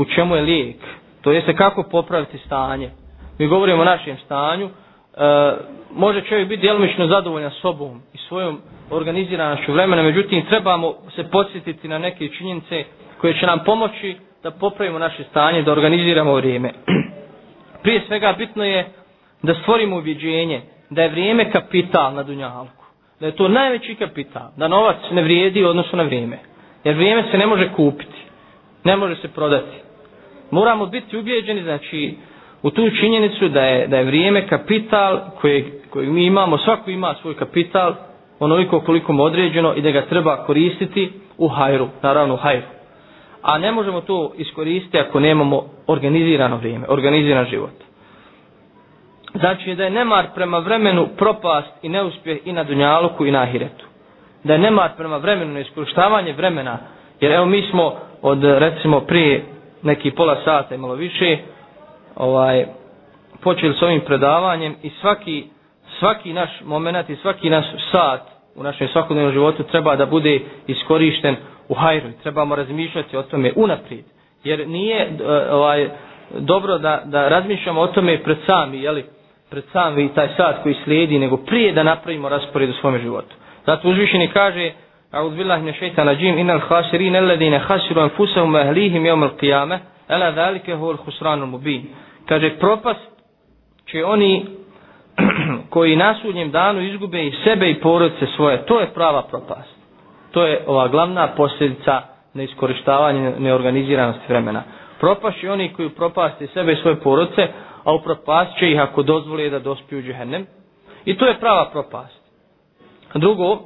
u čemu je lijek. To jeste kako popraviti stanje. Mi govorimo o našem stanju. E, može čovjek biti djelomično zadovoljan sobom i svojom organiziranošću vremena, međutim trebamo se podsjetiti na neke činjenice koje će nam pomoći da popravimo naše stanje, da organiziramo vrijeme. Prije svega bitno je da stvorimo uvjeđenje da je vrijeme kapital na Dunjalku. Da je to najveći kapital. Da novac ne vrijedi odnosno na vrijeme. Jer vrijeme se ne može kupiti. Ne može se prodati. Moramo biti ubjeđeni, znači, u tu činjenicu da je, da je vrijeme kapital kojeg, kojeg mi imamo, svako ima svoj kapital, onoliko koliko mu određeno i da ga treba koristiti u hajru, naravno u hajru. A ne možemo to iskoristiti ako nemamo organizirano vrijeme, organiziran život. Znači da je nemar prema vremenu propast i neuspjeh i na Dunjaluku i na Ahiretu. Da je nemar prema vremenu, neiskorištavanje vremena, jer evo mi smo od recimo prije neki pola sata i malo više, ovaj, počeli s ovim predavanjem i svaki, svaki naš moment i svaki naš sat u našem svakodnevnom životu treba da bude iskorišten u hajru. Trebamo razmišljati o tome unaprijed. Jer nije e, ovaj, dobro da, da razmišljamo o tome pred sami, jeli, pred sami taj sat koji slijedi, nego prije da napravimo raspored u svom životu. Zato uzvišeni kaže, أعوذ بالله من الشيطان الرجيم إن الخاسرين الذين خسروا أنفسهم وأهليهم يوم القيامة ألا ذلك هو الخسران المبين kaže propast će oni koji na sudnjem danu izgube i sebe i porodice svoje, to je prava propast. To je ova glavna posljedica neiskorištavanja neorganiziranosti vremena. Propast će oni koji propaste sebe i svoje porodice, a upropast će ih ako dozvoli da dospiju u džehennem. I to je prava propast. Drugo,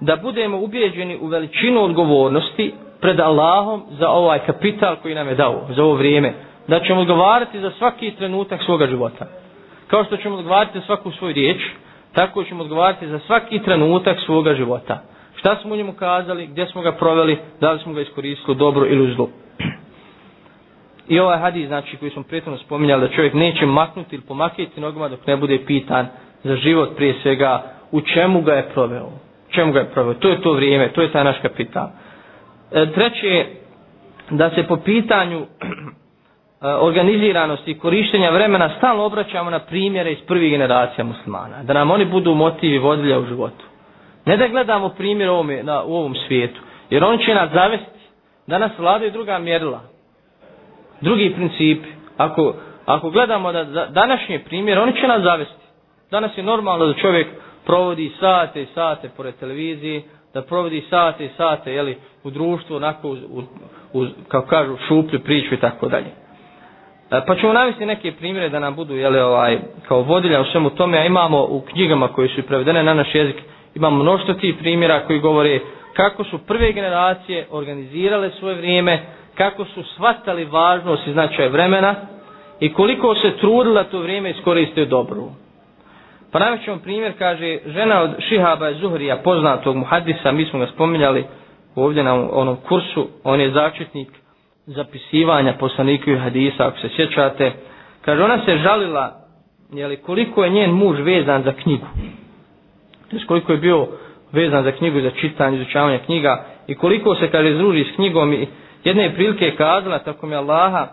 da budemo ubijeđeni u veličinu odgovornosti pred Allahom za ovaj kapital koji nam je dao, za ovo vrijeme. Da ćemo odgovarati za svaki trenutak svoga života. Kao što ćemo odgovarati za svaku svoju riječ, tako ćemo odgovarati za svaki trenutak svoga života. Šta smo u njemu kazali, gdje smo ga proveli, da li smo ga iskoristili dobro ili u zlu. I ovaj hadis, znači, koji smo prijetno spominjali, da čovjek neće maknuti ili pomakiti nogama dok ne bude pitan za život prije svega u čemu ga je proveo čemu ga je proveo. To je to vrijeme, to je taj naš kapital. E, treće, da se po pitanju e, organiziranosti i korištenja vremena stalno obraćamo na primjere iz prvih generacija muslimana. Da nam oni budu motivi vodilja u životu. Ne da gledamo primjer ovome, na, u ovom svijetu. Jer on će nas zavesti. Da nas vladaju druga mjerila. Drugi principi. Ako, ako gledamo da, da današnji primjer, oni će nas zavesti. Danas je normalno da čovjek provodi sate i sate pored televizije, da provodi sate i sate jeli, u društvu, onako, uz, u, u, kao kažu, šuplju priču i tako dalje. E, pa ćemo navesti neke primjere da nam budu jeli, ovaj, kao vodilja u svemu tome, a imamo u knjigama koje su prevedene na naš jezik, imamo mnošto tih primjera koji govore kako su prve generacije organizirale svoje vrijeme, kako su shvatali važnost i značaj vremena i koliko se trudila to vrijeme iskoristiti dobro. Pa najvećom primjer kaže žena od Šihaba Zuhrija, poznatog muhadisa, mi smo ga spominjali ovdje na onom kursu, on je začetnik zapisivanja poslanika i hadisa, ako se sjećate. Kaže, ona se žalila jeli, koliko je njen muž vezan za knjigu. Znači, koliko je bio vezan za knjigu, za čitanje, izučavanje knjiga i koliko se, kaže, zruži s knjigom i jedne prilike je kazala, tako mi Allaha,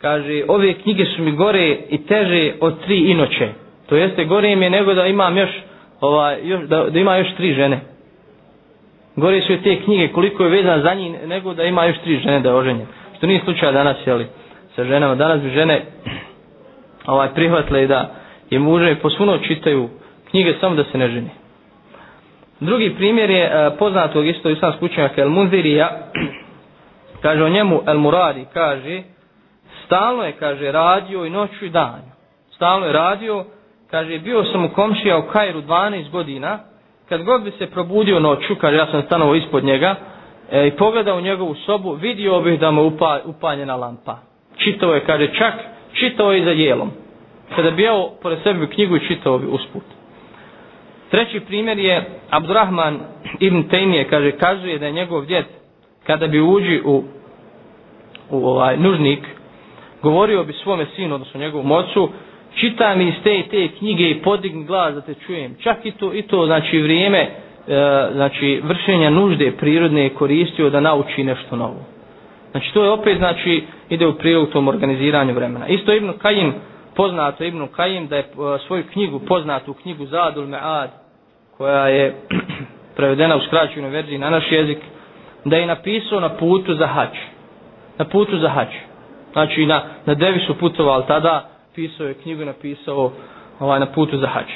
kaže, ove knjige su mi gore i teže od tri inoće. To jeste gore im je nego da imam još, ovaj, još da, da ima još tri žene. Gore su te knjige koliko je vezan za njih nego da ima još tri žene da je oženjen. Što nije slučaj danas, jeli, sa ženama. Danas bi žene ovaj, prihvatile da je muže posuno čitaju knjige samo da se ne ženi. Drugi primjer je uh, poznatog isto islamskog učenjaka El Munzirija. kaže o njemu El Muradi, kaže stalno je, kaže, radio i noću i danju. Stalno je radio, kaže, bio sam u komšija u Kairu 12 godina, kad god bi se probudio noću, kaže, ja sam stanovo ispod njega, e, i pogledao u njegovu sobu, vidio bih da mu upa, upaljena lampa. Čitao je, kaže, čak, čitao je za jelom. Kada bi jeo pored sebe knjigu i čitao bi usput. Treći primjer je Abdurrahman ibn Tejmije, kaže, kazuje da je njegov djed, kada bi uđi u, u ovaj nužnik, govorio bi svome sinu, odnosno njegovom ocu, čitam iz te te knjige i podigni glas da te čujem. Čak i to, i to znači vrijeme e, znači vršenja nužde prirodne je koristio da nauči nešto novo. Znači to je opet znači ide u prilog tom organiziranju vremena. Isto Ibn Kajim, poznato Ibn Kajim da je e, svoju knjigu, poznatu knjigu Zadul Me'ad, koja je prevedena u skraćenoj verziji na naš jezik, da je napisao na putu za hač. Na putu za hač. Znači na, na devi su putovali tada, pisao je knjigu napisao ovaj, na putu za hađ.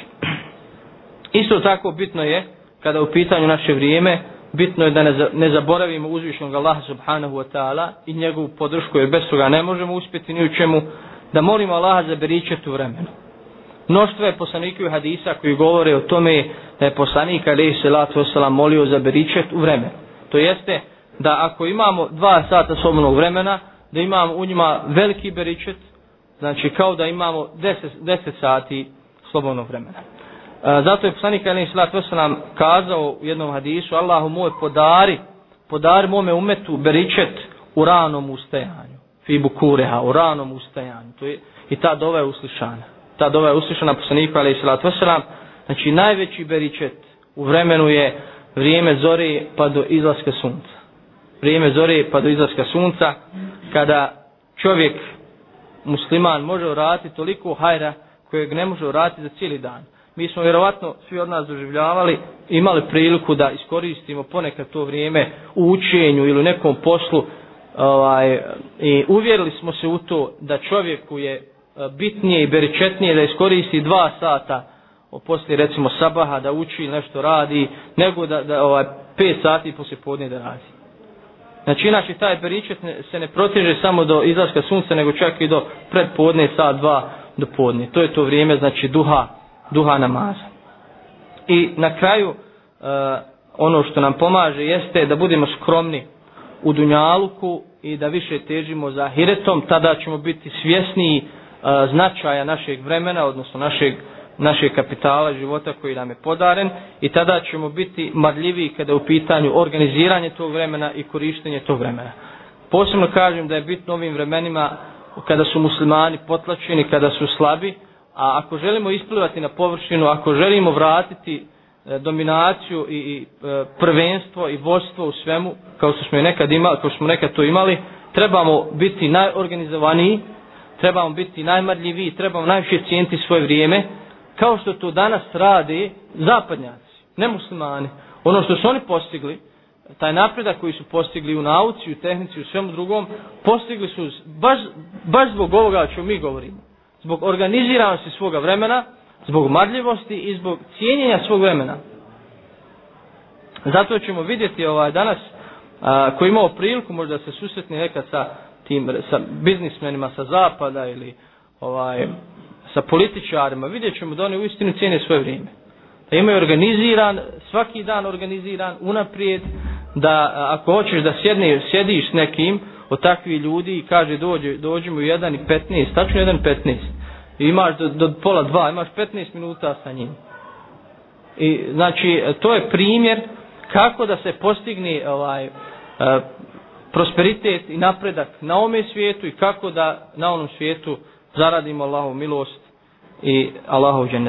Isto tako bitno je, kada u pitanju naše vrijeme, bitno je da ne, ne zaboravimo uzvišnog Allaha subhanahu wa ta'ala i njegovu podršku, jer bez toga ne možemo uspjeti ni u čemu, da molimo Allaha za beričet u vremenu. Mnoštvo je poslanikov hadisa koji govore o tome da je poslanik alaihi salatu wasalam molio za beričet u vremenu. To jeste da ako imamo dva sata slobodnog vremena, da imamo u njima veliki beričet, znači kao da imamo deset, deset sati slobodnog vremena. E, zato je poslanik Ali Islat nam kazao u jednom hadisu, Allahu moj podari, podari mome umetu beričet u ranom ustajanju. Fi bukureha, u ranom ustajanju. To je, I ta dova je uslišana. Ta dova je uslišana poslaniku Ali Islat. Znači najveći beričet u vremenu je vrijeme zore pa do izlaska sunca. Vrijeme zore pa do izlaska sunca kada čovjek musliman može uraditi toliko hajra kojeg ne može uraditi za cijeli dan. Mi smo vjerovatno svi od nas doživljavali, imali priliku da iskoristimo ponekad to vrijeme u učenju ili u nekom poslu ovaj, i uvjerili smo se u to da čovjeku je eh, bitnije i beričetnije da iskoristi dva sata poslije recimo sabaha da uči nešto radi, nego da, da ovaj, pet sati poslije podne da radi. Znači, inače, taj beričet se ne proteže samo do izlaska sunca, nego čak i do predpodne, sat, dva do podne. To je to vrijeme, znači, duha, duha namaza. I na kraju, e, ono što nam pomaže jeste da budemo skromni u dunjaluku i da više težimo za hiretom, tada ćemo biti svjesniji e, značaja našeg vremena, odnosno našeg vremena našeg kapitala života koji nam je podaren i tada ćemo biti marljivi kada je u pitanju organiziranje tog vremena i korištenje tog vremena. Posebno kažem da je bitno ovim vremenima kada su muslimani potlačeni, kada su slabi, a ako želimo isplivati na površinu, ako želimo vratiti e, dominaciju i, i e, prvenstvo i vodstvo u svemu, kao što smo nekad imali, kao što smo nekad to imali, trebamo biti najorganizovaniji, trebamo biti najmarljiviji, trebamo najviše cijeniti svoje vrijeme, kao što to danas radi zapadnjaci, ne muslimani. Ono što su oni postigli, taj napredak koji su postigli u nauci, u tehnici, u svemu drugom, postigli su baš, baš zbog ovoga o čemu mi govorimo. Zbog organiziranosti svoga vremena, zbog marljivosti i zbog cijenjenja svog vremena. Zato ćemo vidjeti ovaj danas a, koji imao priliku možda se susretni nekad sa tim sa biznismenima sa zapada ili ovaj sa političarima, vidjet ćemo da oni u istinu cijene svoje vrijeme. Da imaju organiziran, svaki dan organiziran, unaprijed, da ako hoćeš da sjedne, sjediš s nekim od takvih ljudi i kaže dođe, dođemo u 1.15, tačno 1.15, i imaš do, do pola dva, imaš 15 minuta sa njim. I znači, to je primjer kako da se postigne ovaj, e, prosperitet i napredak na ome svijetu i kako da na onom svijetu zaradimo Allahu milost i Allahov džennet.